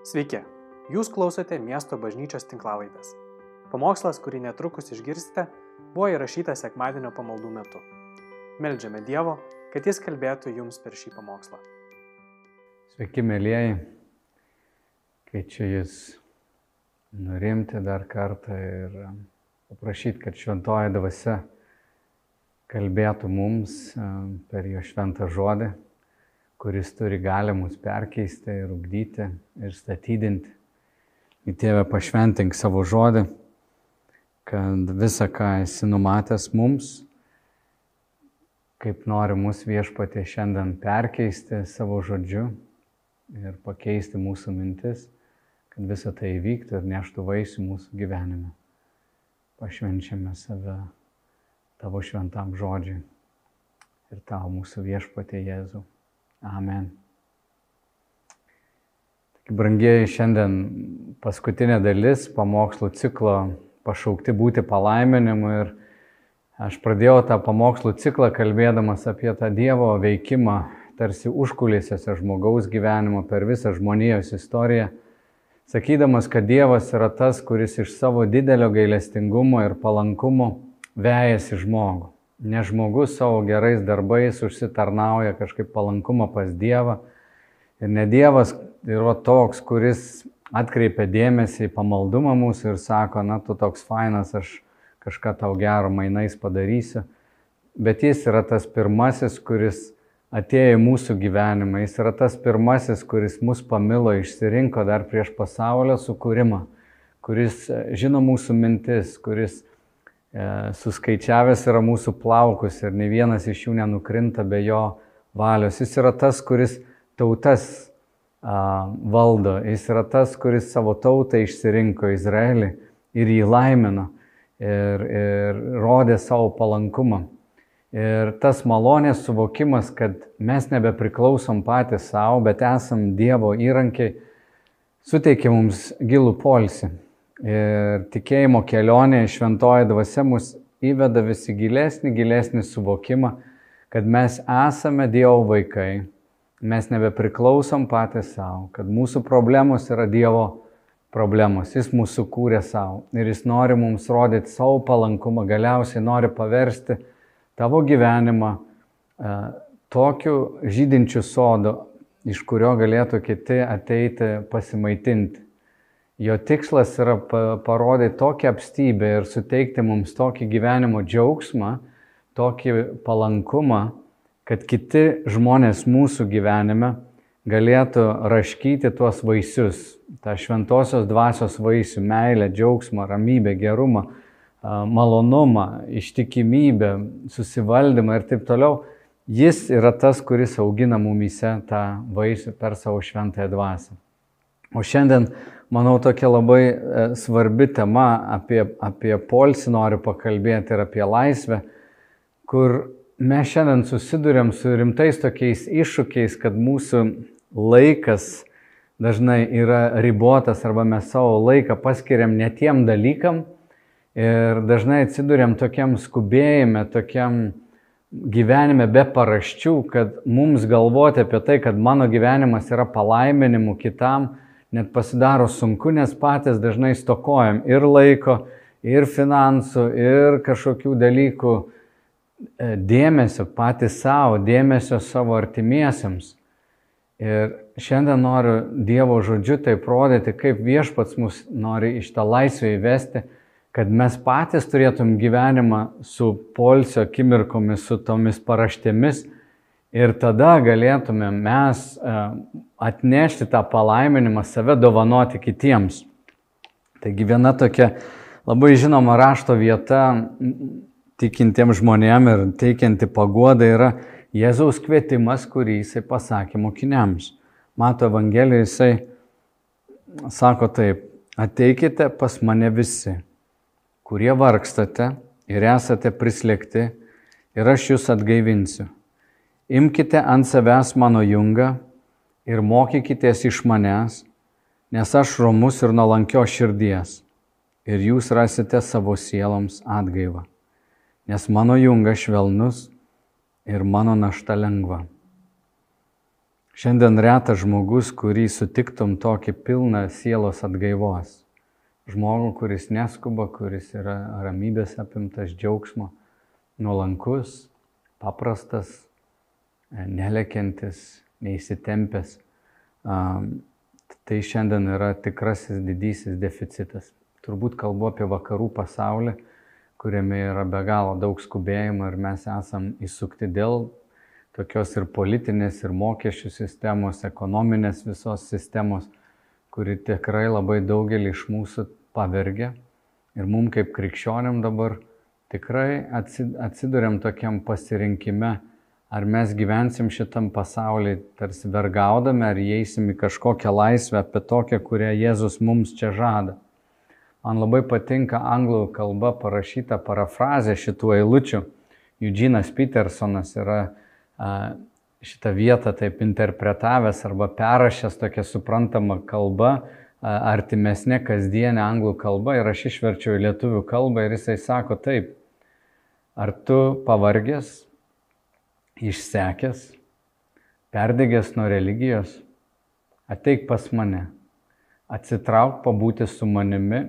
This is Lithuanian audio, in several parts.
Sveiki, jūs klausote miesto bažnyčios tinklavaitės. Pamokslas, kurį netrukus išgirsite, buvo įrašytas sekmadienio pamaldų metu. Meldžiame Dievo, kad Jis kalbėtų jums per šį pamokslą. Sveiki, mėlyjeji. Kviečiu Jūs nurimti dar kartą ir paprašyti, kad šventoji dvasia kalbėtų mums e, per jo šventą žodį, kuris turi gali mus perkeisti ir ugdyti ir statydinti. Į Tėvę pašventink savo žodį, kad visą, ką esi numatęs mums, kaip nori mūsų viešpatė šiandien perkeisti savo žodžiu ir pakeisti mūsų mintis, kad visa tai įvyktų ir neštų vaisių mūsų gyvenime. Pašvenčiame save tavo šventam žodžiui ir tau mūsų viešpatė Jėzų. Amen. Taigi, brangieji, šiandien paskutinė dalis pamokslų ciklo pašaukti būti palaiminimu ir aš pradėjau tą pamokslų ciklą kalbėdamas apie tą Dievo veikimą tarsi užkulisiuose žmogaus gyvenimo per visą žmonijos istoriją, sakydamas, kad Dievas yra tas, kuris iš savo didelio gailestingumo ir palankumo vejasi žmogų. Ne žmogus savo gerais darbais užsitarnauja kažkaip palankumą pas Dievą. Ir ne Dievas yra toks, kuris atkreipia dėmesį į pamaldumą mūsų ir sako, na, tu toks fainas, aš kažką tau gero mainais padarysiu. Bet jis yra tas pirmasis, kuris atėjo į mūsų gyvenimą. Jis yra tas pirmasis, kuris mus pamilo, išsirinko dar prieš pasaulio sukūrimą, kuris e, žino mūsų mintis, kuris suskaičiavęs yra mūsų plaukus ir ne vienas iš jų nenukrinta be jo valios. Jis yra tas, kuris tautas valdo, jis yra tas, kuris savo tautą išsirinko Izraelį ir jį laimino ir, ir rodė savo palankumą. Ir tas malonės suvokimas, kad mes nebepriklausom patys savo, bet esam Dievo įrankiai, suteikia mums gilų polsį. Ir tikėjimo kelionė šventoji dvasia mus įveda visi gilesnį, gilesnį suvokimą, kad mes esame Dievo vaikai, mes nebepriklausom patys savo, kad mūsų problemos yra Dievo problemos. Jis mūsų kūrė savo ir jis nori mums rodyti savo palankumą, galiausiai nori paversti tavo gyvenimą e, tokiu žydinčiu sodu, iš kurio galėtų kiti ateiti pasimaitinti. Jo tikslas yra parodyti tokią apstybę ir suteikti mums tokį gyvenimo džiaugsmą, tokį palankumą, kad kiti žmonės mūsų gyvenime galėtų raškyti tuos vaisius, tą šventosios dvasios vaisių, meilę, džiaugsmą, ramybę, gerumą, malonumą, ištikimybę, susivaldymą ir taip toliau, jis yra tas, kuris augina mumyse tą vaisių per savo šventąją dvasę. O šiandien, manau, tokia labai e, svarbi tema apie, apie polsį noriu pakalbėti ir apie laisvę, kur mes šiandien susidurėm su rimtais tokiais iššūkiais, kad mūsų laikas dažnai yra ribotas arba mes savo laiką paskiriam ne tiem dalykam, Ir dažnai atsidurėm tokiam skubėjime, tokiam gyvenime be paraščių, kad mums galvoti apie tai, kad mano gyvenimas yra palaiminimu kitam, net pasidaro sunku, nes patys dažnai stokojam ir laiko, ir finansų, ir kažkokių dalykų e, dėmesio patys savo, dėmesio savo artimiesiems. Ir šiandien noriu Dievo žodžiu tai rodyti, kaip viešpats mus nori iš tą laisvę įvesti kad mes patys turėtum gyvenimą su polsio akimirkomis, su tomis paraštėmis ir tada galėtume mes e, atnešti tą palaiminimą, save dovanoti kitiems. Taigi viena tokia labai žinoma rašto vieta tikintiems žmonėms ir teikianti paguodą yra Jėzaus kvietimas, kurį jisai pasakė mokiniams. Mato Evangelijoje jisai sako taip, ateikite pas mane visi kurie vargstate ir esate prislėgti, ir aš jūs atgaivinsiu. Imkite ant savęs mano jungą ir mokykitės iš manęs, nes aš romus ir nuolankio širdies, ir jūs rasite savo sieloms atgaivą, nes mano jungas švelnus ir mano našta lengva. Šiandien retas žmogus, kurį sutiktum tokį pilną sielos atgaivos. Žmogų, kuris neskuba, kuris yra ramybės apimtas džiaugsmo, nuolankus, paprastas, nelekiantis, neįsitempęs. Tai šiandien yra tikrasis didysis deficitas. Turbūt kalbu apie vakarų pasaulį, kuriame yra be galo daug skubėjimo ir mes esam įsukti dėl tokios ir politinės, ir mokesčių sistemos, ekonominės visos sistemos, kuri tikrai labai daugelį iš mūsų pavergia. Ir mums kaip krikščioniam dabar tikrai atsiduriam tokiam pasirinkime, ar mes gyvensim šitam pasaulyje tarsi vergaudami, ar įeisim į kažkokią laisvę apie tokią, kurią Jėzus mums čia žada. Man labai patinka anglų kalba parašyta parafrazė šitų eilučių. Eugenas Petersonas yra šitą vietą taip interpretavęs arba perrašęs tokia suprantama kalba, artimesnė kasdienė anglų kalba ir aš išverčiau į lietuvių kalbą ir jisai sako taip, ar tu pavargęs, išsekęs, perdegęs nuo religijos, ateik pas mane, atsitrauk pabūti su manimi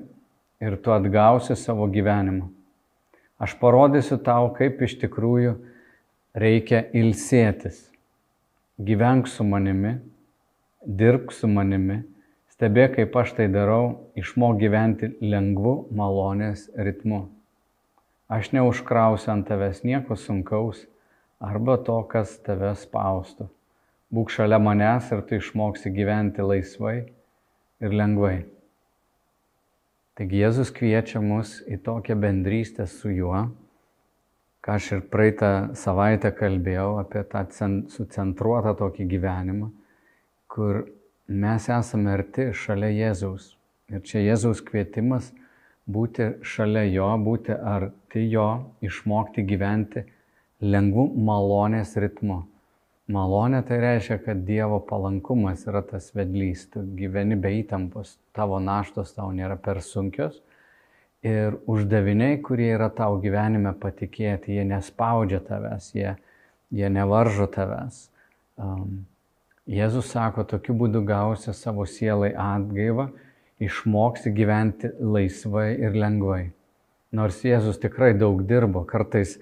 ir tu atgausi savo gyvenimą. Aš parodysiu tau, kaip iš tikrųjų reikia ilsėtis. Gyvenk su manimi, dirbk su manimi, stebėk, kaip aš tai darau, išmok gyventi lengvu malonės ritmu. Aš neužkrausiu ant tavęs nieko sunkaus arba to, kas tave spaustų. Būk šalia manęs ir tu išmoksi gyventi laisvai ir lengvai. Taigi Jėzus kviečia mus į tokią bendrystę su juo ką aš ir praeitą savaitę kalbėjau apie tą sucentruotą tokį gyvenimą, kur mes esame arti šalia Jėzaus. Ir čia Jėzaus kvietimas būti šalia jo, būti arti jo, išmokti gyventi lengvu malonės ritmu. Malonė tai reiškia, kad Dievo palankumas yra tas vedlys, tu gyveni be įtampos, tavo naštos tau nėra per sunkios ir uždaviniai, kurie yra tau gyvenime patikėti, jie nespaudžia tavęs, jie, jie nevaržo tavęs. Um, Jėzus sako, tokiu būdu gausi savo sielai atgaivą, išmoksi gyventi laisvai ir lengvai. Nors Jėzus tikrai daug dirbo, kartais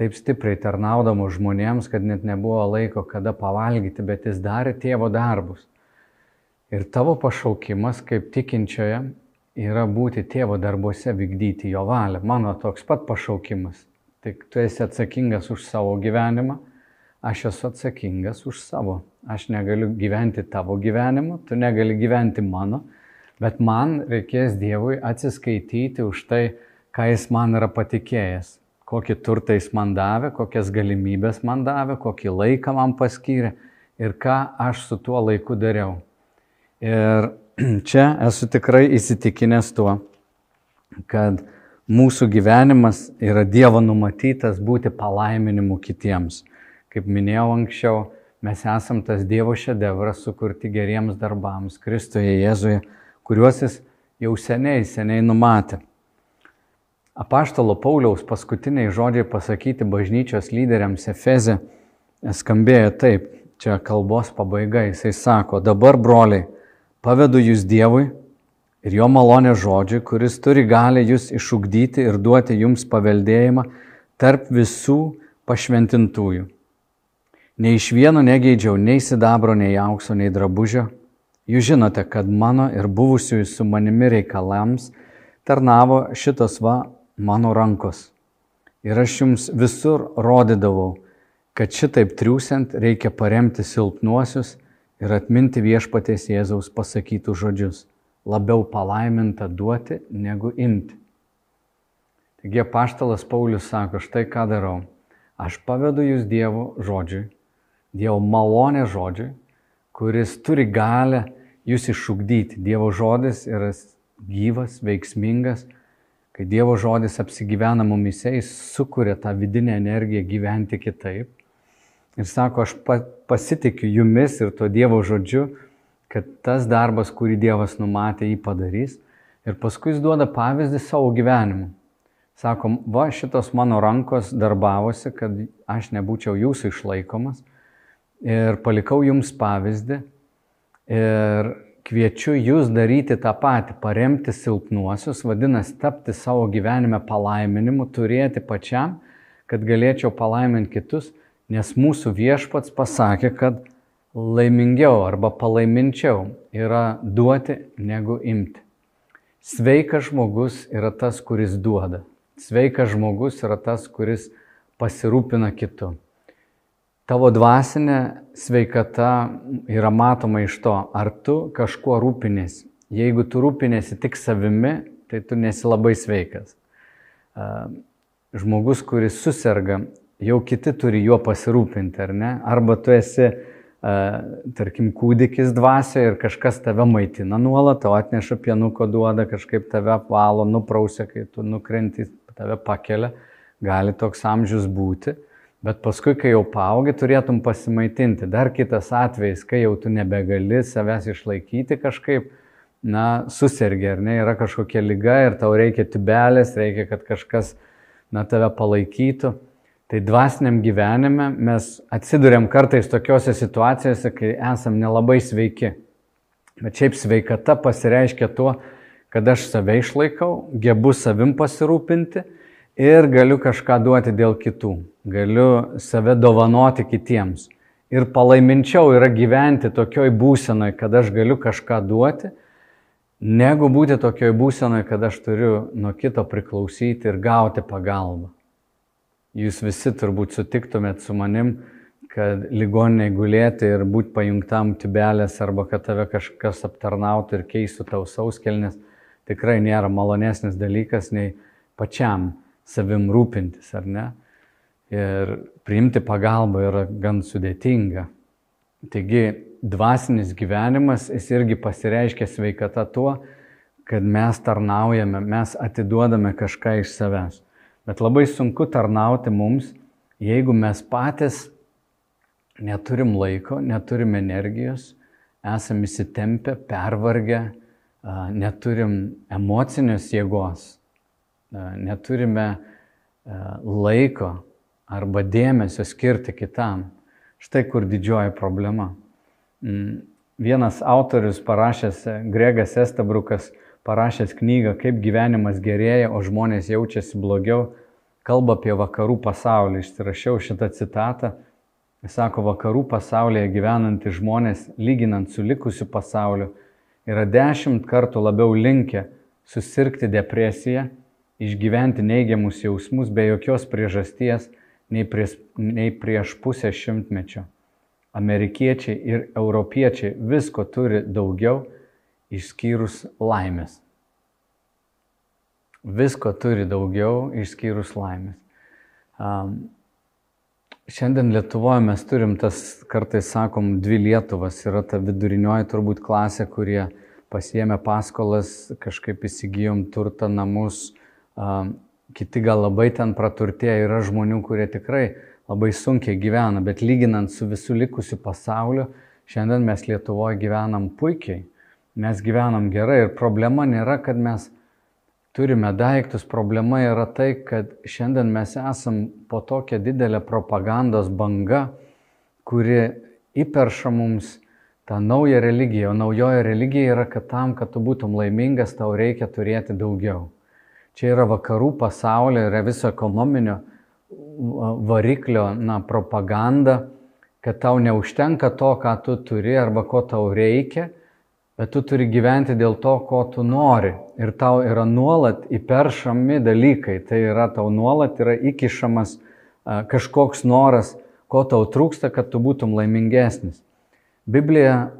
taip stipriai tarnaudamo žmonėms, kad net nebuvo laiko kada pavalgyti, bet jis darė tėvo darbus. Ir tavo pašaukimas kaip tikinčioje yra būti tėvo darbuose, vykdyti jo valią. Mano toks pat pašaukimas. Tik tu esi atsakingas už savo gyvenimą, aš esu atsakingas už savo. Aš negaliu gyventi tavo gyvenimu, tu negali gyventi mano, bet man reikės Dievui atsiskaityti už tai, ką Jis man yra patikėjęs, kokį turtą Jis man davė, kokias galimybės man davė, kokį laiką man paskyrė ir ką aš su tuo laiku dariau. Ir čia esu tikrai įsitikinęs tuo, kad mūsų gyvenimas yra Dievo numatytas būti palaiminimu kitiems. Kaip minėjau anksčiau, mes esam tas Dievo šedevras sukurti geriems darbams Kristuje Jėzuje, kuriuos jis jau seniai, seniai numatė. Apaštalo Pauliaus paskutiniai žodžiai pasakyti bažnyčios lyderiams Efeze skambėjo taip, čia kalbos pabaiga, jisai sako, dabar broliai, Pavedu jūs Dievui ir jo malonės žodžiui, kuris turi galę jūs išugdyti ir duoti jums paveldėjimą tarp visų pašventintųjų. Nei iš vieno negeidžiau nei sidabro, nei aukso, nei drabužio. Jūs žinote, kad mano ir buvusiųjų su manimi reikalams tarnavo šitos va mano rankos. Ir aš jums visur rodydavau, kad šitaip triūsiant reikia paremti silpnuosius ir atminti viešpatės Jėzaus pasakytų žodžius - labiau palaiminta duoti negu imti. Taigi paštalas Paulius sako, štai ką darau. Aš pavedu jūs Dievo žodžiui, Dievo malonė žodžiui, kuris turi galę jūs išugdyti. Dievo žodis yra gyvas, veiksmingas. Kai Dievo žodis apsigyvena mumise, jis sukuria tą vidinę energiją gyventi kitaip. Ir sako, aš pasitikiu jumis ir to Dievo žodžiu, kad tas darbas, kurį Dievas numatė, jį padarys. Ir paskui jis duoda pavyzdį savo gyvenimu. Sako, va šitos mano rankos darbavosi, kad aš nebūčiau jūsų išlaikomas. ir palikau jums pavyzdį ir kviečiu jūs daryti tą patį, paremti silpnuosius, vadinasi, tapti savo gyvenime palaiminimu, turėti pačiam, kad galėčiau palaiminti kitus, nes mūsų viešpats pasakė, kad laimingiau arba palaiminčiau yra duoti negu imti. Sveikas žmogus yra tas, kuris duoda. Sveikas žmogus yra tas, kuris pasirūpina kitu tavo dvasinė sveikata yra matoma iš to, ar tu kažkuo rūpinėsi. Jeigu tu rūpinėsi tik savimi, tai tu nesi labai sveikas. Žmogus, kuris susirga, jau kiti turi juo pasirūpinti, ar ne? Arba tu esi, tarkim, kūdikis dvasia ir kažkas tave maitina nuolat, tau atneša pienuko duoda, kažkaip tave apvalo, nuprausia, kai tu nukrenti, tave pakelia. Gali toks amžius būti. Bet paskui, kai jau paaugi, turėtum pasimaitinti. Dar kitas atvejis, kai jau tu nebegali savęs išlaikyti kažkaip, na, susirgi, ar ne, yra kažkokia lyga ir tau reikia tubelės, reikia, kad kažkas, na, tave palaikytų. Tai dvasiniam gyvenime mes atsidurėm kartais tokiuose situacijose, kai esam nelabai sveiki. Bet šiaip sveikata pasireiškia tuo, kad aš save išlaikau, gebu savim pasirūpinti ir galiu kažką duoti dėl kitų, galiu save dovanoti kitiems. Ir palaiminčiau yra gyventi tokioj būsenoj, kad aš galiu kažką duoti, negu būti tokioj būsenoj, kad aš turiu nuo kito priklausyti ir gauti pagalbą. Jūs visi turbūt sutiktumėt su manim, kad ligoniniai gulėti ir būti pajungtam tibelės arba kad tave kažkas aptarnautų ir keistų tau sauskelnes tikrai nėra malonesnis dalykas nei pačiam savim rūpintis, ar ne? Ir priimti pagalbą yra gan sudėtinga. Taigi dvasinis gyvenimas, jis irgi pasireiškia sveikata tuo, kad mes tarnaujame, mes atiduodame kažką iš savęs. Bet labai sunku tarnauti mums, jeigu mes patys neturim laiko, neturim energijos, esame įsitempę, pervargę, neturim emocinės jėgos, neturime laiko arba dėmesio skirti kitam. Štai kur didžioji problema. Mm, vienas autorius parašęs, Gregas Estabrukas, parašęs knygą Kaip gyvenimas gerėja, o žmonės jaučiasi blogiau, kalba apie vakarų pasaulį. Išsirašiau šitą citatą. Jis sako, vakarų pasaulyje gyvenantys žmonės, lyginant su likusiu pasauliu, yra dešimt kartų labiau linkę susirgti depresiją išgyventi neigiamus jausmus be jokios priežasties nei prieš, nei prieš pusę šimtmečio. Amerikiečiai ir europiečiai visko turi daugiau išskyrus laimės. Visko turi daugiau išskyrus laimės. Um, šiandien Lietuvoje mes turim tas, kartais sakom, dvi Lietuvas. Yra ta vidurinioji turbūt klasė, kurie pasiemė paskolas, kažkaip įsigijom turtą, namus, kiti gal labai ten praturtėję, yra žmonių, kurie tikrai labai sunkiai gyvena, bet lyginant su visų likusiu pasauliu, šiandien mes Lietuvoje gyvenam puikiai, mes gyvenam gerai ir problema nėra, kad mes turime daiktus, problema yra tai, kad šiandien mes esam po tokia didelė propagandos banga, kuri įperša mums tą naują religiją, o naujoji religija yra, kad tam, kad tu būtum laimingas, tau reikia turėti daugiau. Čia yra vakarų pasaulio, yra viso ekonominio variklio na, propaganda, kad tau neužtenka to, ką tu turi arba ko tau reikia, bet tu turi gyventi dėl to, ko tu nori. Ir tau yra nuolat įperšami dalykai, tai yra tau nuolat yra įkišamas kažkoks noras, ko tau trūksta, kad tu būtum laimingesnis. Biblija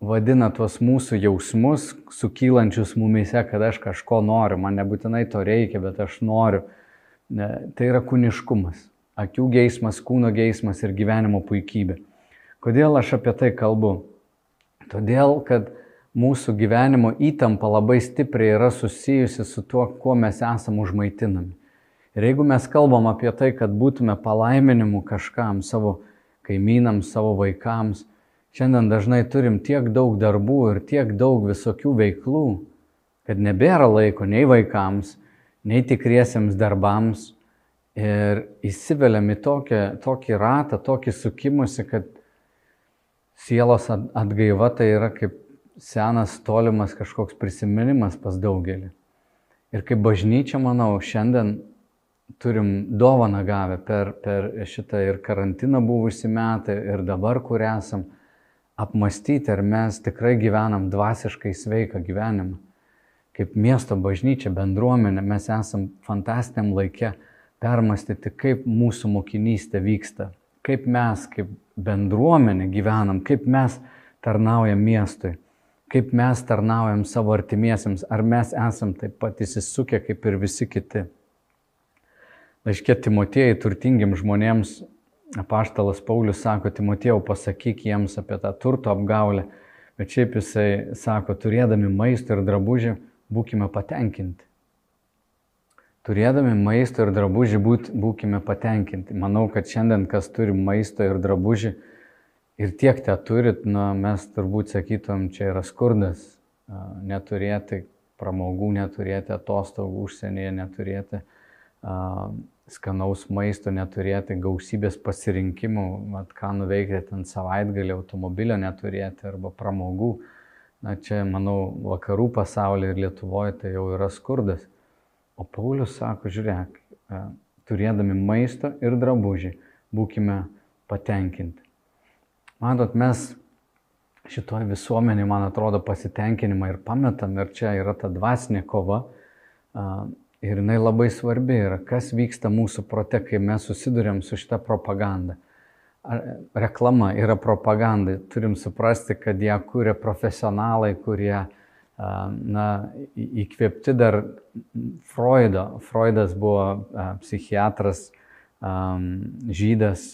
vadina tuos mūsų jausmus, sukylančius mumise, kad aš kažko noriu, man nebūtinai to reikia, bet aš noriu. Tai yra kūniškumas, akių geismas, kūno geismas ir gyvenimo puikybė. Kodėl aš apie tai kalbu? Todėl, kad mūsų gyvenimo įtampa labai stipriai yra susijusi su tuo, kuo mes esame užmaitinami. Ir jeigu mes kalbam apie tai, kad būtume palaiminimu kažkam, savo kaimynams, savo vaikams, Šiandien dažnai turim tiek daug darbų ir tiek daug visokių veiklų, kad nebėra laiko nei vaikams, nei tikriesiems darbams ir įsiveliam į tokią, tokį ratą, tokį sukimusi, kad sielos atgaiva tai yra kaip senas, tolimas kažkoks prisiminimas pas daugelį. Ir kaip bažnyčia, manau, šiandien turim dovaną gavę per, per šitą ir karantiną buvusi metą ir dabar, kur esam, apmastyti, ar mes tikrai gyvenam dvasiškai sveiką gyvenimą. Kaip miesto bažnyčia, bendruomenė, mes esam fantastiniam laikė permastyti, kaip mūsų mokinystė vyksta, kaip mes kaip bendruomenė gyvenam, kaip mes tarnaujam miestui, kaip mes tarnaujam savo artimiesiems, ar mes esam taip pat įsisukę kaip ir visi kiti. Laiškė Timotėjai turtingiam žmonėms apaštalas Paulius sako, Timotėjau pasakyk jiems apie tą turto apgaulę, bet šiaip jisai sako, turėdami maistą ir drabužį, būkime patenkinti turėdami maisto ir drabužį būt, būkime patenkinti. Manau, kad šiandien, kas turi maisto ir drabužį ir tiek te turit, nu, mes turbūt sakytum, čia yra skurdas, neturėti pramogų, neturėti atostogų užsienyje, neturėti uh, skanaus maisto, neturėti gausybės pasirinkimų, mat, ką nuveikti ten savaitgalį, automobilio neturėti arba pramogų. Na čia, manau, vakarų pasaulyje ir Lietuvoje tai jau yra skurdas. O Paulius sako, žiūrėk, e, turėdami maistą ir drabužį, būkime patenkinti. Matot, mes šitoje visuomenėje, man atrodo, pasitenkinimą ir pametam, ir čia yra ta dvasinė kova. Ir jinai labai svarbi yra, kas vyksta mūsų prote, kai mes susidurėm su šita propaganda. Reklama yra propaganda, turim suprasti, kad ją kūrė profesionalai, kurie na, įkvėpti dar Freudo. Freudas buvo psichiatras, žydas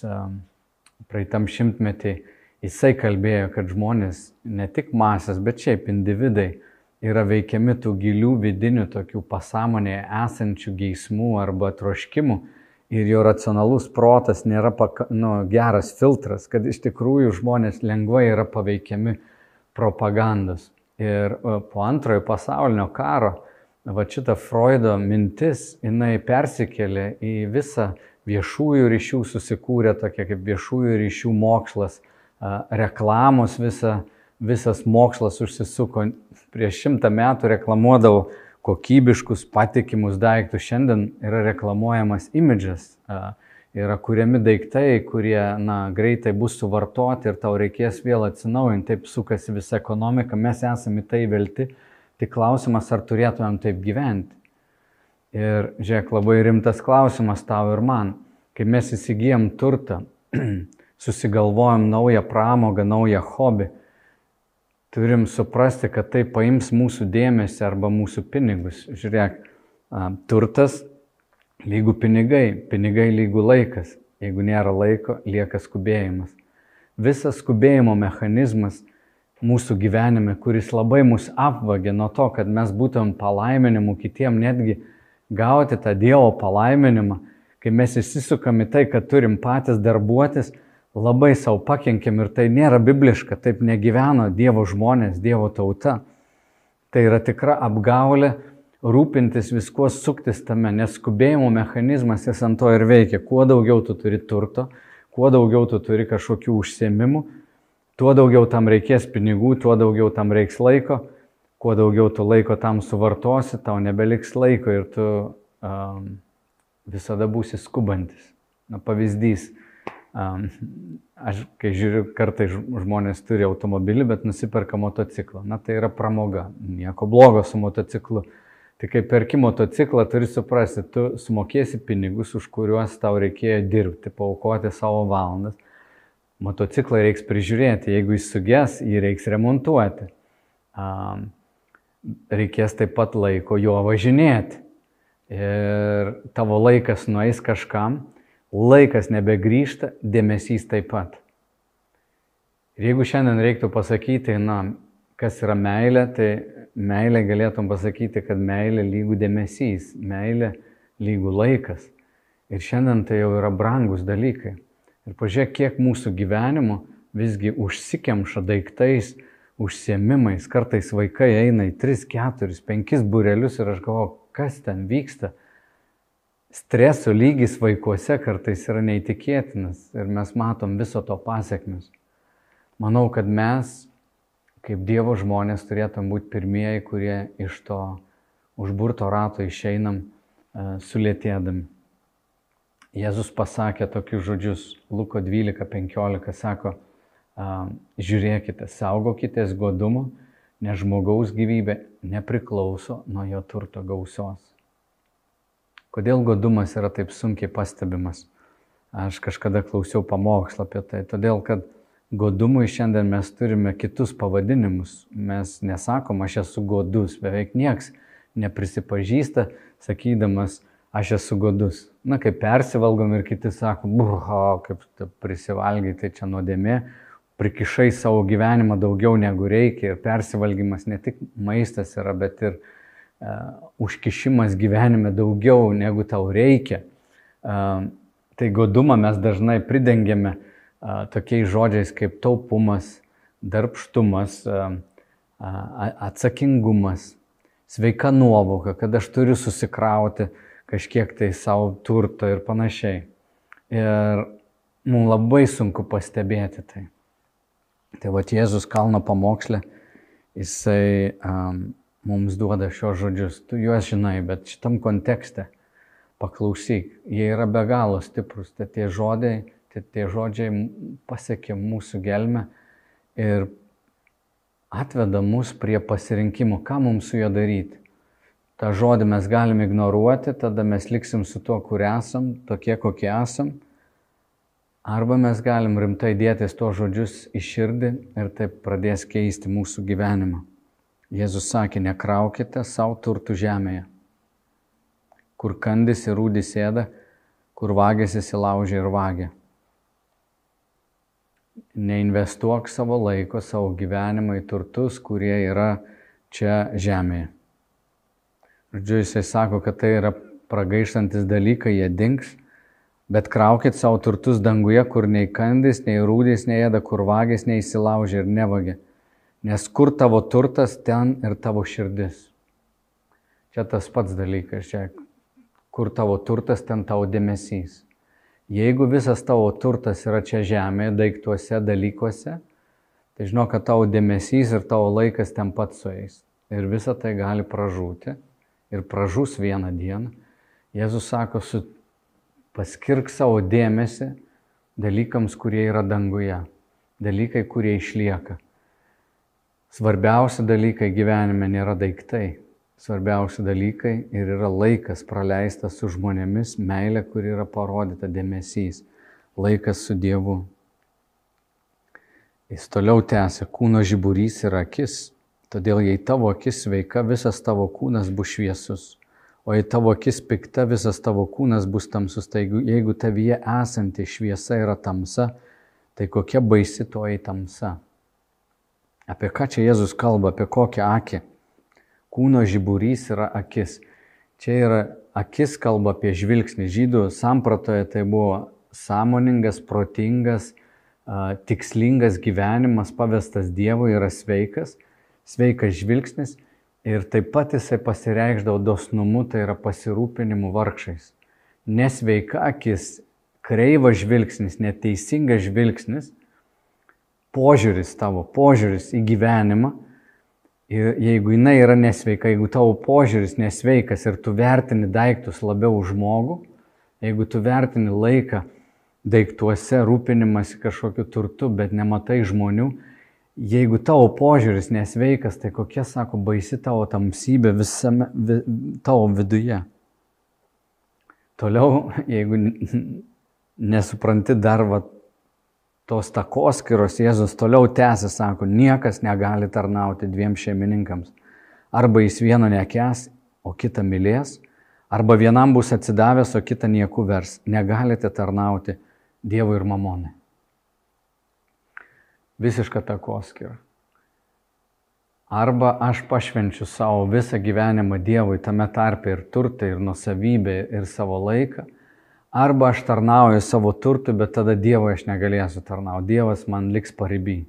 praeitam šimtmetį. Jisai kalbėjo, kad žmonės, ne tik masės, bet šiaip individai yra veikiami tų gilių vidinių tokių pasąmonėje esančių geismų arba troškimų ir jo racionalus protas nėra paka, nu, geras filtras, kad iš tikrųjų žmonės lengvai yra paveikiami propagandos. Ir po antrojo pasaulinio karo, va šita Freudo mintis, jinai persikėlė į visą viešųjų ryšių, susikūrė tokia kaip viešųjų ryšių mokslas, reklamos visa, visas mokslas užsisuko. Prieš šimtą metų reklamuodavau kokybiškus, patikimus daiktus, šiandien yra reklamuojamas imidžas yra kuriami daiktai, kurie na, greitai bus suvartoti ir tau reikės vėl atsinaujinti, taip sukasi visa ekonomika, mes esame tai velti, tik klausimas, ar turėtumėm taip gyventi. Ir žiūrėk, labai rimtas klausimas tau ir man, kai mes įsigijom turtą, susigalvojom naują pramogą, naują hobį, turim suprasti, kad tai paims mūsų dėmesį arba mūsų pinigus. Žiūrėk, turtas lygų pinigai, pinigai lygų laikas, jeigu nėra laiko, lieka skubėjimas. Visas skubėjimo mechanizmas mūsų gyvenime, kuris labai mus apvagė nuo to, kad mes būtum palaiminimu kitiem, netgi gauti tą Dievo palaiminimą, kai mes įsisukam į tai, kad turim patys darbuotis, labai savo pakenkiam ir tai nėra bibliška, taip negyveno Dievo žmonės, Dievo tauta. Tai yra tikra apgaulė rūpintis viskuo, suktis tame, nes skubėjimo mechanizmas jis ant to ir veikia. Kuo daugiau tu turi turto, kuo daugiau tu turi kažkokių užsiemimų, tuo daugiau tam reikės pinigų, tuo daugiau tam reiks laiko, kuo daugiau tu laiko tam suvartosi, tau nebeliks laiko ir tu um, visada būsi skubantis. Na, pavyzdys. Aš, kai žiūriu, kartai žmonės turi automobilį, bet nusiperka motociklą. Na, tai yra pramoga. Nieko blogo su motociklu Tai kai perki motociklą, turi suprasti, tu sumokėsi pinigus, už kuriuos tau reikėjo dirbti, paukoti savo valandas. Motociklą reiks prižiūrėti, jeigu jis suges, jį reiks remontuoti. Reikės taip pat laiko juo važinėti. Ir tavo laikas nueis kažkam, laikas nebegrįžta, dėmesys taip pat. Ir jeigu šiandien reiktų pasakyti, na, kas yra meilė, tai meilė galėtum pasakyti, kad meilė lygų dėmesys, meilė lygų laikas. Ir šiandien tai jau yra brangus dalykai. Ir pažiūrėk, kiek mūsų gyvenimo visgi užsikemša daiktais, užsiemimais. Kartais vaikai eina į 3, 4, 5 burelius ir aš galvoju, kas ten vyksta. Streso lygis vaikuose kartais yra neįtikėtinas ir mes matom viso to pasiekmes. Manau, kad mes, kaip Dievo žmonės, turėtum būti pirmieji, kurie iš to užburto rato išeinam uh, sulėtėdami. Jėzus pasakė tokius žodžius, Luko 12.15 sako, uh, žiūrėkite, saugokitės godumo, nes žmogaus gyvybė nepriklauso nuo jo turto gausios. Kodėl godumas yra taip sunkiai pastebimas? Aš kažkada klausiau pamokslą apie tai, todėl kad godumui šiandien mes turime kitus pavadinimus. Mes nesakom, aš esu godus, beveik nieks neprisipažįsta, sakydamas, aš esu godus. Na, kaip persivalgom ir kiti sako, buho, kaip prisivalgai, tai čia nuodėmė, prikišai savo gyvenimą daugiau negu reikia ir persivalgymas ne tik maistas yra, bet ir užkišimas gyvenime daugiau negu tau reikia. Uh, tai godumą mes dažnai pridengiame uh, tokiais žodžiais kaip taupumas, darbštumas, atsakingumas, sveika nuovoka, kad aš turiu susikrauti kažkiek tai savo turto ir panašiai. Ir mums labai sunku pastebėti tai. Tai va Jėzus kalno pamokslė, jisai um, mums duoda šios žodžius. Tu juos žinai, bet šitam kontekste paklausyk, jie yra be galo stiprus. Tai tie žodžiai Tai tie žodžiai pasiekė mūsų gelmę ir atveda mus prie pasirinkimo, ką mums su juo daryti. Ta žodį mes galime ignoruoti, tada mes liksim su tuo, kur esam, tokie, kokie esam. Arba mes galim rimtai dėtis tuos žodžius į širdį ir taip pradės keisti mūsų gyvenimą. Jėzus sakė, nekraukite savo turtų žemėje, kur kandis ir rūdis sėda, kur vagės įsilaužia ir vagia neinvestuok savo laiko, savo gyvenimą į turtus, kurie yra čia žemėje. Žodžiu, jisai sako, kad tai yra pragaištantis dalykai, jie dinks, bet kraukit savo turtus danguje, kur nei kandis, nei rūdys neėda, kur vagis neįsilaužia ir nevagia. Nes kur tavo turtas, ten ir tavo širdis. Čia tas pats dalykas, čia kur tavo turtas, ten tavo dėmesys. Jeigu visas tavo turtas yra čia žemėje, daiktuose, dalykuose, tai žinok, kad tavo dėmesys ir tavo laikas ten pat sueis. Ir visa tai gali pražūti. Ir pražūs vieną dieną. Jėzus sako, su, paskirk savo dėmesį dalykams, kurie yra danguje. Dalykai, kurie išlieka. Svarbiausi dalykai gyvenime nėra daiktai svarbiausi dalykai ir yra laikas praleistas su žmonėmis, meilė, kur yra parodyta dėmesys, laikas su Dievu. Jis toliau tęsia, kūno žiburys yra akis, todėl jei tavo akis sveika, visas tavo kūnas bus šviesus, o jei tavo akis pikta, visas tavo kūnas bus tamsus. Tai jeigu tavyje esanti šviesa yra tamsa, tai kokia baisi toji tamsa. Apie ką čia Jėzus kalba, apie kokią akį? kūno žiburys yra akis. Čia yra akis kalba apie žvilgsnį. Žydų sampratoje tai buvo sąmoningas, protingas, tikslingas gyvenimas pavestas Dievui yra sveikas, sveikas žvilgsnis ir taip pat jisai pasireikždavo dosnumu, tai yra pasirūpinimu vargšais. Nesveika akis, kreivas žvilgsnis, neteisingas žvilgsnis, požiūris tavo, požiūris į gyvenimą jeigu jinai yra nesveika, jeigu tavo požiūris nesveikas ir tu vertini daiktus labiau už žmogų, jeigu tu vertini laiką daiktuose, rūpinimasi kažkokiu turtu, bet nematai žmonių, jeigu tavo požiūris nesveikas, tai kokia, sako, baisi tavo tamsybė visame vi, tavo viduje. Toliau, jeigu nesupranti dar va, tos takoskiros Jėzus toliau tęsia, sako, niekas negali tarnauti dviem šeimininkams. Arba jis vieno nekes, o kitą mylės, arba vienam bus atsidavęs, o kitą nieku vers. Negalite tarnauti Dievui ir mamonai. Visiška takoskira. Arba aš pašvenčiu savo visą gyvenimą Dievui, tame tarpe ir turtą, ir nusavybę, ir savo laiką, Arba aš tarnauju savo turtu, bet tada Dievo aš negalėsiu tarnauti. Dievas man liks pariby.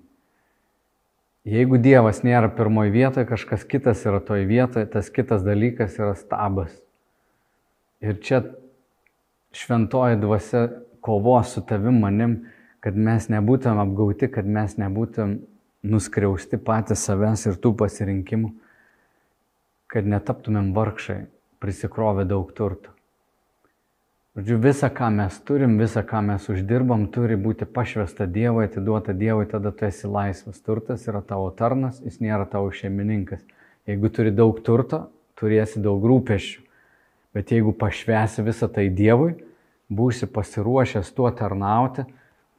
Jeigu Dievas nėra pirmoji vietoje, kažkas kitas yra toje vietoje, tas kitas dalykas yra stabas. Ir čia šventoji dvasia kovos su tavim manim, kad mes nebūtum apgauti, kad mes nebūtum nuskriausti patys savęs ir tų pasirinkimų, kad netaptumėm vargšai, prisikrovę daug turtų. Žodžiu, visa, ką mes turim, visa, ką mes uždirbam, turi būti pašvesta Dievui, atiduota Dievui, tada tu esi laisvas. Turtas yra tavo tarnas, jis nėra tavo šeimininkas. Jeigu turi daug turto, turėsi daug rūpešių. Bet jeigu pašvesi visą tai Dievui, būsi pasiruošęs tuo tarnauti,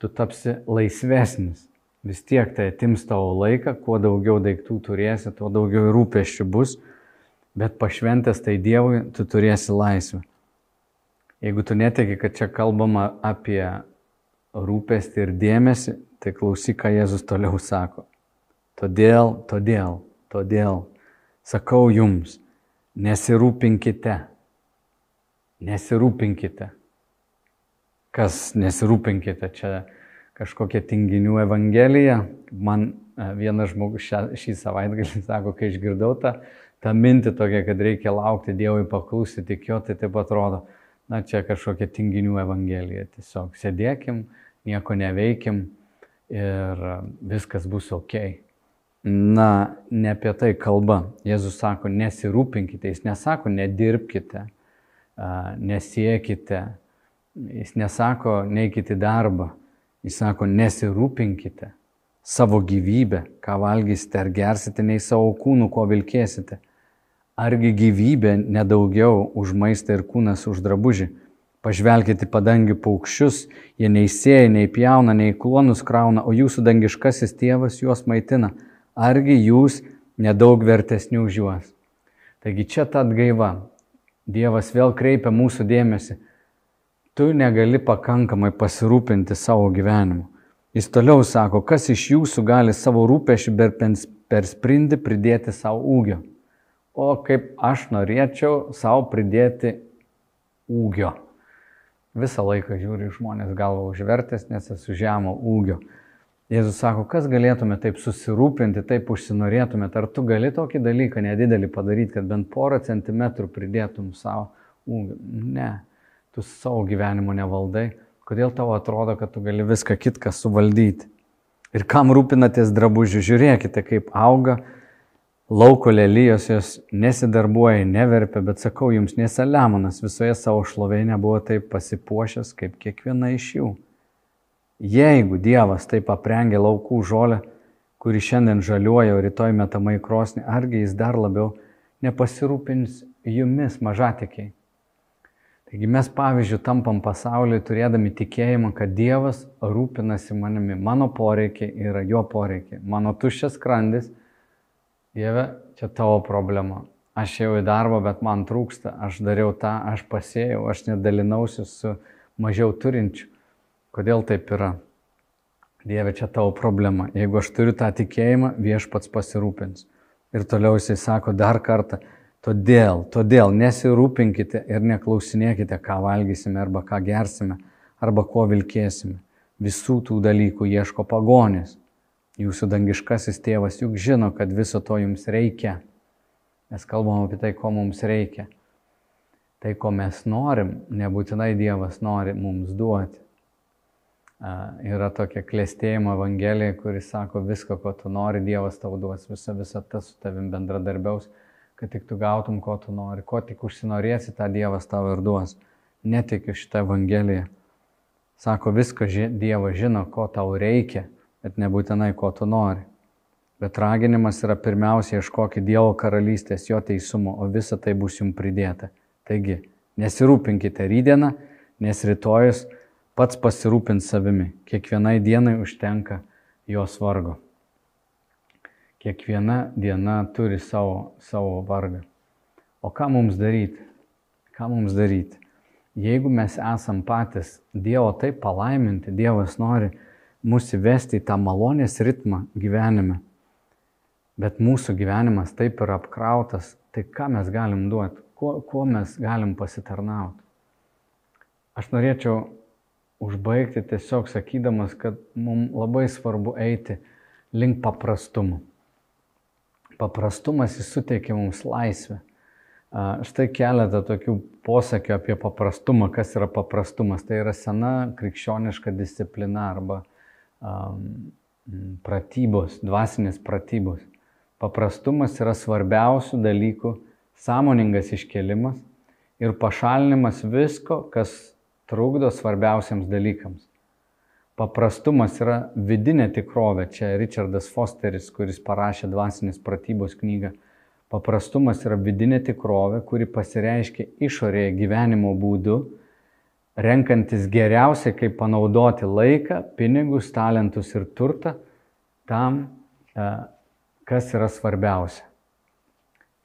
tu tapsi laisvesnis. Vis tiek tai atims tavo laiką, kuo daugiau daiktų turėsi, tuo daugiau rūpešių bus, bet pašventęs tai Dievui, tu turėsi laisvę. Jeigu tu netiki, kad čia kalbama apie rūpestį ir dėmesį, tai klausyk, ką Jėzus toliau sako. Todėl, todėl, todėl sakau jums, nesirūpinkite. Nesirūpinkite. Kas nesirūpinkite, čia kažkokia tinginių evangelija. Man e, vienas žmogus šią, šį savaitgalį sako, kai išgirdau tą, tą mintį tokia, kad reikia laukti Dievui paklūsti, tik jo, tai taip atrodo, na čia kažkokia tinginių evangelija. Tiesiog sėdėkim, nieko neveikim ir viskas bus ok. Na, ne apie tai kalba. Jėzus sako, nesirūpinkite, jis nesako, nedirbkite, nesiekite, jis nesako, neikite į darbą Jis sako, nesirūpinkite savo gyvybę, ką valgysite ar gersite, nei savo kūnų, ko vilkėsite. Argi gyvybė nedaugiau už maistą ir kūnas už drabužį. Pažvelkite padangių paukščius, jie nei sėja, nei pjauna, nei klonus krauna, o jūsų dangiškasis tėvas juos maitina. Argi jūs nedaug vertesni už juos. Taigi čia ta atgaiva. Dievas vėl kreipia mūsų dėmesį tu negali pakankamai pasirūpinti savo gyvenimu. Jis toliau sako, kas iš jūsų gali savo rūpešių per sprindį pridėti savo ūgio. O kaip aš norėčiau savo pridėti ūgio. Visą laiką žiūri žmonės galvo užvertęs, nes esu žemo ūgio. Jėzus sako, kas galėtume taip susirūpinti, taip užsinorėtumėt, ar tu gali tokį dalyką nedidelį padaryti, kad bent porą centimetrų pridėtum savo ūgio. Ne tu savo gyvenimo nevaldai, kodėl tau atrodo, kad tu gali viską kitką suvaldyti. Ir kam rūpinatės drabužių, žiūrėkite, kaip auga lauko lelyjos, jos nesidarbuoja, neverpia, bet sakau jums, nesaliamonas visoje savo šlovėje nebuvo taip pasipuošęs kaip kiekviena iš jų. Jeigu Dievas taip aprengė laukų žolę, kuri šiandien žaliuoja, o rytoj metama į krosnį, argi jis dar labiau nepasirūpins jumis mažatikiai. Taigi mes pavyzdžių tampam pasauliui turėdami tikėjimą, kad Dievas rūpinasi manimi. Mano poreikiai yra jo poreikiai. Mano tuščias krandis, Dieve, čia tavo problema. Aš jau į darbą, bet man trūksta. Aš dariau tą, aš pasėjau, aš nedalinausi su mažiau turinčiu. Kodėl taip yra? Dieve, čia tavo problema. Jeigu aš turiu tą tikėjimą, viešpats pasirūpins. Ir toliau jisai sako dar kartą, Todėl, todėl nesirūpinkite ir neklausinėkite, ką valgysime arba ką gersime arba kuo vilkėsime. Visų tų dalykų ieško pagonės. Jūsų dangiškasis tėvas juk žino, kad viso to jums reikia. Mes kalbam apie tai, ko mums reikia. Tai, ko mes norim, nebūtinai Dievas nori mums duoti. Yra tokia klėstėjimo evangelija, kuris sako, viską, ko tu nori, Dievas tau duos, visa visata su tavim bendradarbiaus kad tik tu gautum, ko tu nori, ko tik užsinorėsi, tą Dievas tau ir duos. Netikiu šitą Evangeliją. Sako, viską Dievas žino, ko tau reikia, bet nebūtinai, ko tu nori. Bet raginimas yra pirmiausia ieškoti Dievo karalystės, jo teisumo, o visa tai bus jums pridėta. Taigi, nesirūpinkite rydieną, nes rytojus pats pasirūpins savimi. Kiekvienai dienai užtenka jos vargo. Kiekviena diena turi savo, savo vargą. O ką mums daryti? Ką mums daryti? Jeigu mes esam patys Dievo taip palaiminti, Dievas nori mus įvesti į tą malonės ritmą gyvenime, bet mūsų gyvenimas taip yra apkrautas, tai ką mes galim duoti, kuo, kuo mes galim pasitarnauti. Aš norėčiau užbaigti tiesiog sakydamas, kad mums labai svarbu eiti link paprastumo. Paprastumas jis suteikia mums laisvę. Štai keletą tokių posakių apie paprastumą, kas yra paprastumas. Tai yra sena krikščioniška disciplina arba um, pratybos, dvasinės pratybos. Paprastumas yra svarbiausių dalykų, sąmoningas iškelimas ir pašalinimas visko, kas trukdo svarbiausiams dalykams. Paprastumas yra vidinė tikrovė. Čia Richardas Fosteris, kuris parašė dvasinės pratybos knygą. Paprastumas yra vidinė tikrovė, kuri pasireiškia išorėje gyvenimo būdu, renkantis geriausiai, kaip panaudoti laiką, pinigus, talentus ir turtą tam, e, kas yra svarbiausia.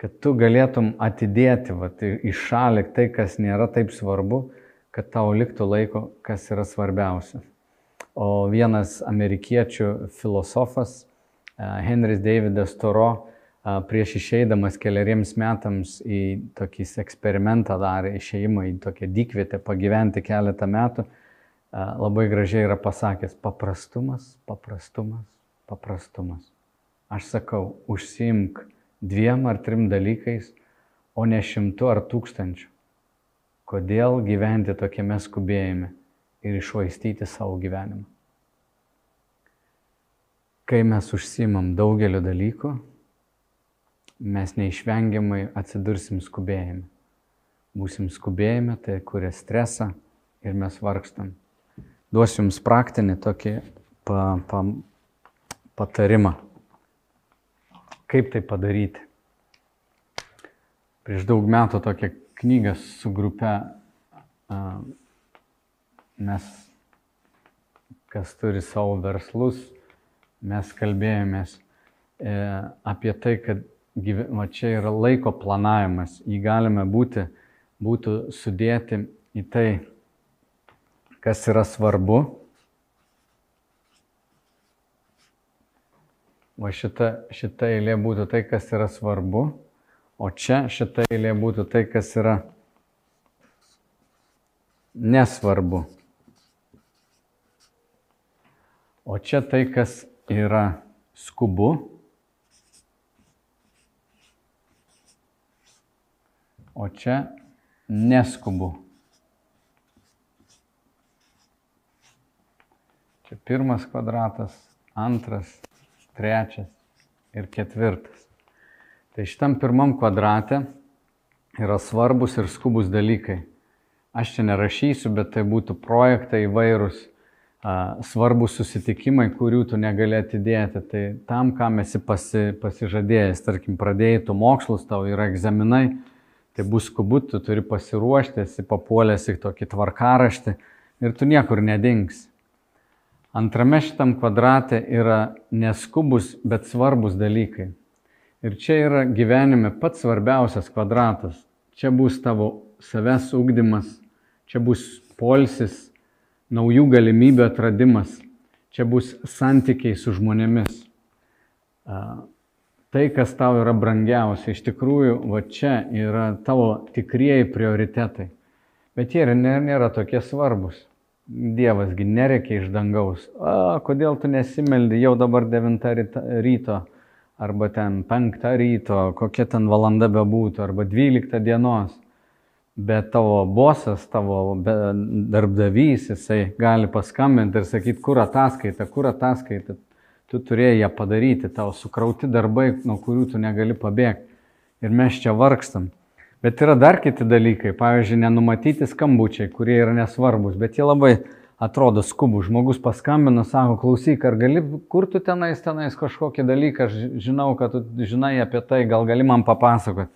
Kad tu galėtum atidėti vat, į šalį tai, kas nėra taip svarbu, kad tau liktų laiko, kas yra svarbiausia. O vienas amerikiečių filosofas, Henris Davidas Toro, prieš išeidamas keliariems metams į tokį eksperimentą darė, išeimą į tokią dykvietę, pagyventi keletą metų, labai gražiai yra pasakęs paprastumas, paprastumas, paprastumas. Aš sakau, užsimk dviem ar trim dalykais, o ne šimtu ar tūkstančiu. Kodėl gyventi tokiame skubėjime? ir išvaistyti savo gyvenimą. Kai mes užsimam daugeliu dalykų, mes neišvengiamai atsidursim skubėjime. Būsim skubėjime, tai kuria stresą ir mes vargstam. Duosiu Jums praktinį tokį pa, pa, patarimą. Kaip tai padaryti? Prieš daug metų tokią knygą su grupe mes, kas turi savo verslus, mes kalbėjomės e, apie tai, kad va, čia yra laiko planavimas, jį galime būti, būtų sudėti į tai, kas yra svarbu. O šita, šita eilė būtų tai, kas yra svarbu, o čia šita eilė būtų tai, kas yra nesvarbu. O čia tai, kas yra skubu. O čia neskubu. Čia pirmas kvadratas, antras, trečias ir ketvirtas. Tai šitam pirmam kvadrate yra svarbus ir skubus dalykai. Aš čia nerašysiu, bet tai būtų projektai įvairūs, svarbus susitikimai, kurių tu negali atidėti. Tai tam, kam esi pasi, pasižadėjęs, tarkim, pradėjai tu mokslus, tau yra egzaminai, tai bus skubu, tu turi pasiruošti, esi papuolęs į tokį tvarkaraštį ir tu niekur nedings. Antrame šitam kvadrate yra neskubus, bet svarbus dalykai. Ir čia yra gyvenime pats svarbiausias kvadratas. Čia bus tavo savęs ugdymas, čia bus polsis, naujų galimybių atradimas, čia bus santykiai su žmonėmis. Tai, kas tau yra brangiausia, iš tikrųjų, va čia yra tavo tikrieji prioritetai. Bet jie nėra, tokie svarbus. Dievasgi nereikia iš dangaus. O, kodėl tu nesimeldi jau dabar 9 ryto, arba ten 5 ryto, kokia ten valanda bebūtų, arba 12 dienos bet tavo bosas, tavo darbdavys, jisai gali paskambinti ir sakyti, kur ataskaita, kur ataskaita. Tu turėjai ją padaryti, tavo sukrauti darbai, nuo kurių tu negali pabėgti. Ir mes čia vargstam. Bet yra dar kiti dalykai, pavyzdžiui, nenumatyti skambučiai, kurie yra nesvarbus, bet jie labai atrodo skubų. Žmogus paskambina, sako, klausyk, ar gali, kur tu tenais, tenais kažkokį dalyką, aš žinau, kad tu žinai apie tai, gal gali man papasakoti.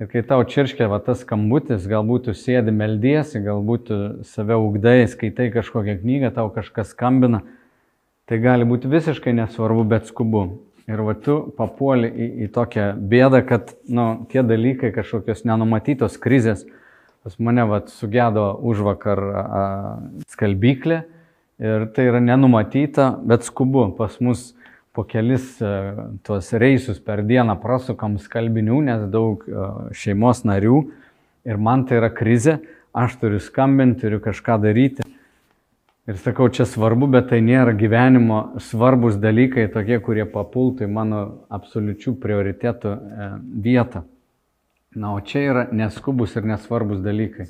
Ir kai tau čirškia va tas skambutis, galbūt tu sėdi meldiesi, galbūt tu save ugdai, skaitai kažkokią knygą, tau kažkas skambina, tai gali būti visiškai nesvarbu, bet skubu. Ir va tu papuoli į, į tokią bėdą, kad nu, tie dalykai, kažkokios nenumatytos krizės, pas mane va sugėdo už vakar a, skalbyklė ir tai yra nenumatyta, bet skubu. Pas mus po kelis e, tuos reisus per dieną prasukam skalbinių, nes daug e, šeimos narių ir man tai yra krizė, aš turiu skambinti, turiu kažką daryti. Ir sakau, čia svarbu, bet tai nėra gyvenimo svarbus dalykai, tokie, kurie papultų į mano absoliučių prioritėtų e, vietą. Na, o čia yra neskubus ir nesvarbus dalykai.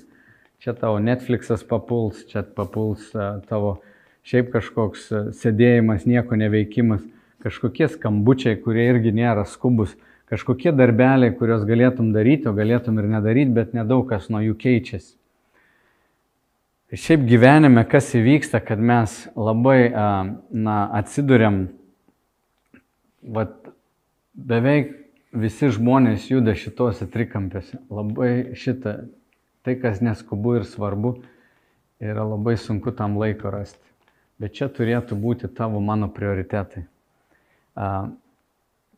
Čia tavo Netflixas papuls, čia papuls tavo šiaip kažkoks sėdėjimas, nieko neveikimas, kažkokie skambučiai, kurie irgi nėra skubus, kažkokie darbeliai, kuriuos galėtum daryti, o galėtum ir nedaryti, bet nedaug kas nuo jų keičiasi. Šiaip gyvenime, kas įvyksta, kad mes labai na, atsiduriam, vat, beveik visi žmonės juda šituose trikampiuose. Labai šitą, tai kas neskubu ir svarbu, yra labai sunku tam laiko rasti. Bet čia turėtų būti tavo mano prioritetai.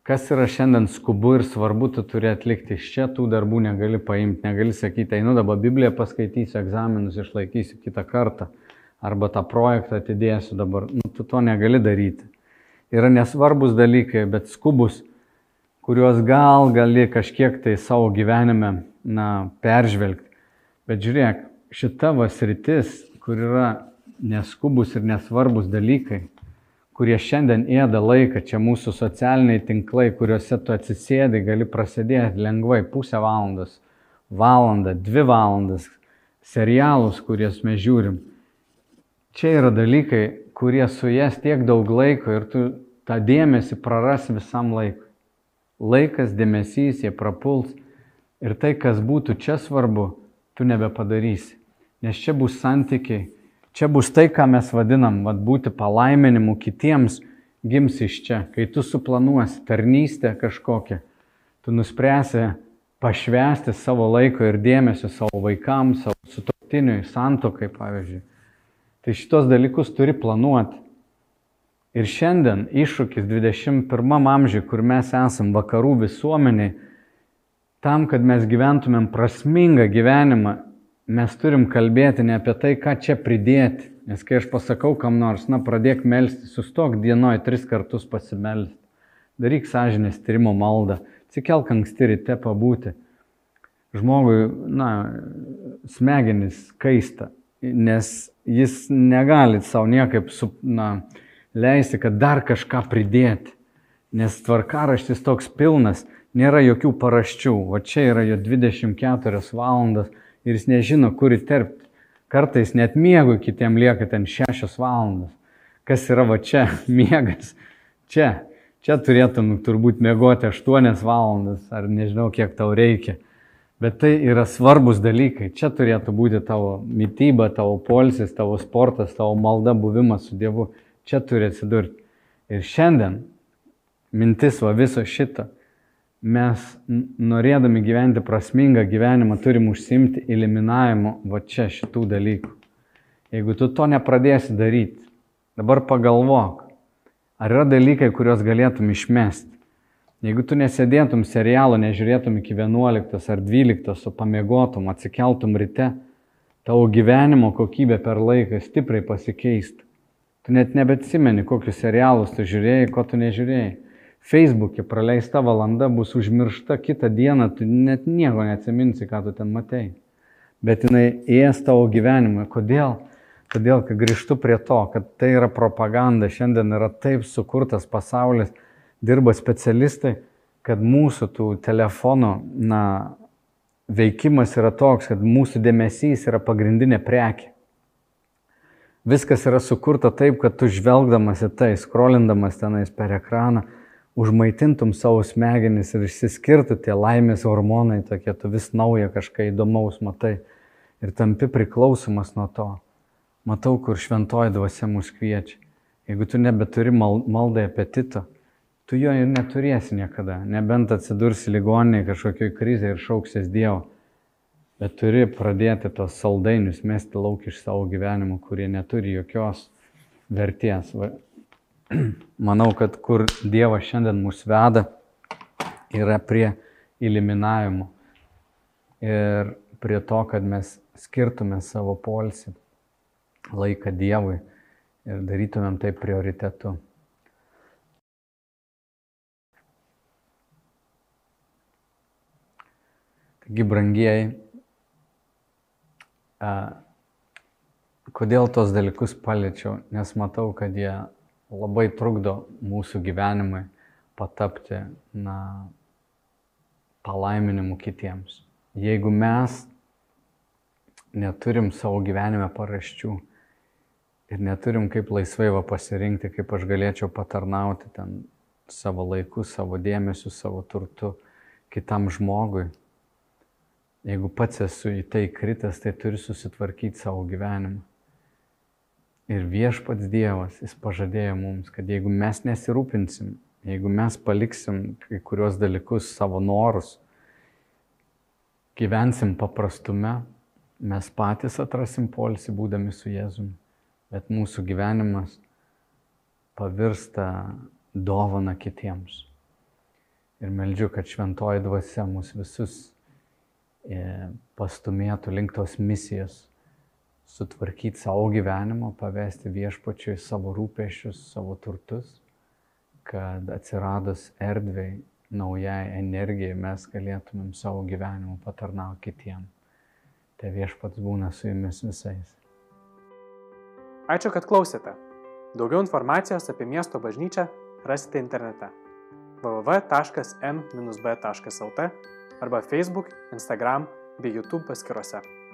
Kas yra šiandien skubu ir svarbu, tu turi atlikti. Iš čia tų darbų negali paimti, negali sakyti, einu dabar Bibliją paskaitysiu, egzaminus išlaikysiu kitą kartą, arba tą projektą atidėsiu dabar. Nu, tu to negali daryti. Yra nesvarbus dalykai, bet skubus, kuriuos gal gali kažkiek tai savo gyvenime na, peržvelgti. Bet žiūrėk, šita vasritis, kur yra neskubus ir nesvarbus dalykai, kurie šiandien ėda laiką, čia mūsų socialiniai tinklai, kuriuose tu atsisėdai, gali prasidėti lengvai pusę valandos, valandą, dvi valandas, serialus, kuriuos mes žiūrim. Čia yra dalykai, kurie suės tiek daug laiko ir tu tą dėmesį praras visam laikui. Laikas, dėmesys, jie prapuls ir tai, kas būtų čia svarbu, tu nebepadarysi. Nes čia bus santykiai, čia bus tai, ką mes vadinam, vad būti palaiminimu kitiems gims iš čia. Kai tu suplanuosi tarnystę kažkokią, tu nuspręsi pašvesti savo laiko ir dėmesio savo vaikams, savo sutoktiniui, santokai, pavyzdžiui. Tai šitos dalykus turi planuoti. Ir šiandien iššūkis 21 amžiui, kur mes esam vakarų visuomeniai, tam, kad mes gyventumėm prasmingą gyvenimą, mes turim kalbėti ne apie tai, ką čia pridėti. Nes kai aš pasakau kam nors, na, pradėk melstį, sustok dienoje tris kartus pasimelsti, daryk sąžinės tyrimo maldą, atsikelk anksti ryte pabūti. Žmogui, na, smegenis kaista, nes jis negali savo niekaip, su, na, leisti, kad dar kažką pridėti. Nes tvarkaraštis toks pilnas, nėra jokių paraščių, o čia yra jo 24 valandas ir jis nežino, kur įterpti. Kartais net miegui kitiem lieka ten šešios valandas. Kas yra va čia, miegas? Čia. Čia turėtum turbūt miegoti aštuonias valandas ar nežinau, kiek tau reikia. Bet tai yra svarbus dalykai. Čia turėtų būti tavo mytyba, tavo polsis, tavo sportas, tavo malda, buvimas su Dievu. Čia turi atsidurti. Ir šiandien mintis va viso šito mes norėdami gyventi prasmingą gyvenimą turim užsimti eliminavimu va čia šitų dalykų. Jeigu tu to nepradėsi daryti, dabar pagalvok, ar yra dalykai, kuriuos galėtum išmesti. Jeigu tu nesėdėtum serialo, nežiūrėtum iki 11 ar 12, o pamiegotum, atsikeltum ryte, tavo gyvenimo kokybė per laiką stipriai pasikeistų. Tu net nebetsimeni, kokius serialus tu žiūrėjai, ko tu nežiūrėjai. Facebook'e praleista valanda bus užmiršta kitą dieną, tu net nieko neatsiminsi, ką tu ten matei. Bet jinai ės tavo gyvenimą. Kodėl? Todėl, kad grįžtu prie to, kad tai yra propaganda, šiandien yra taip sukurtas pasaulis, dirba specialistai, kad mūsų tų telefonų na, veikimas yra toks, kad mūsų dėmesys yra pagrindinė prekė. Viskas yra sukurta taip, kad tu žvelgdamas į tai, skrolindamas tenais per ekraną, užmaitintum savo smegenis ir išsiskirtų tie laimės hormonai, tokie tu vis naują kažką įdomaus matai ir tampi priklausomas nuo to. Matau, kur šventoji dvasia mus kviečia. Jeigu tu nebeturi mal maldai apetito, tu jo ir neturėsi niekada, nebent atsidursi ligoninėje kažkokioj krizėje ir šauksies Dievo. Bet turi pradėti tos saldainius mesti lauk iš savo gyvenimo, kurie neturi jokios vertės. Manau, kad kur Dievas šiandien mus veda, yra prie eliminavimo ir prie to, kad mes skirtume savo polsį, laiką Dievui ir darytumėm tai prioritetu. Taigi, brangieji, kodėl tos dalykus paliečiau? Nes matau, kad jie labai trukdo mūsų gyvenimui patapti, na, palaiminimu kitiems. Jeigu mes neturim savo gyvenime paraščių, Ir neturim kaip laisvai va pasirinkti, kaip aš galėčiau patarnauti ten savo laiku, savo dėmesiu, savo turtu kitam žmogui. Jeigu pats esu į tai kritęs, tai turiu susitvarkyti savo gyvenimą. Ir viešpats Dievas, jis pažadėjo mums, kad jeigu mes nesirūpinsim, jeigu mes paliksim kai kurios dalykus savo norus, gyvensim paprastume, mes patys atrasim polsį būdami su Jėzumi, bet mūsų gyvenimas pavirsta dovana kitiems. Ir meldžiu, kad šventoji dvasia mus visus e, pastumėtų link tos misijos sutvarkyti savo gyvenimą, pavesti viešpačiui savo rūpešius, savo turtus, kad atsiradus erdvėjai, naujai energijai mes galėtumėm savo gyvenimu patarnauti kitiem. Tai viešpats būna su jumis visais. Ačiū, kad klausėte. Daugiau informacijos apie miesto bažnyčią rasite internete www.m-b.lt arba Facebook, Instagram bei YouTube paskiruose.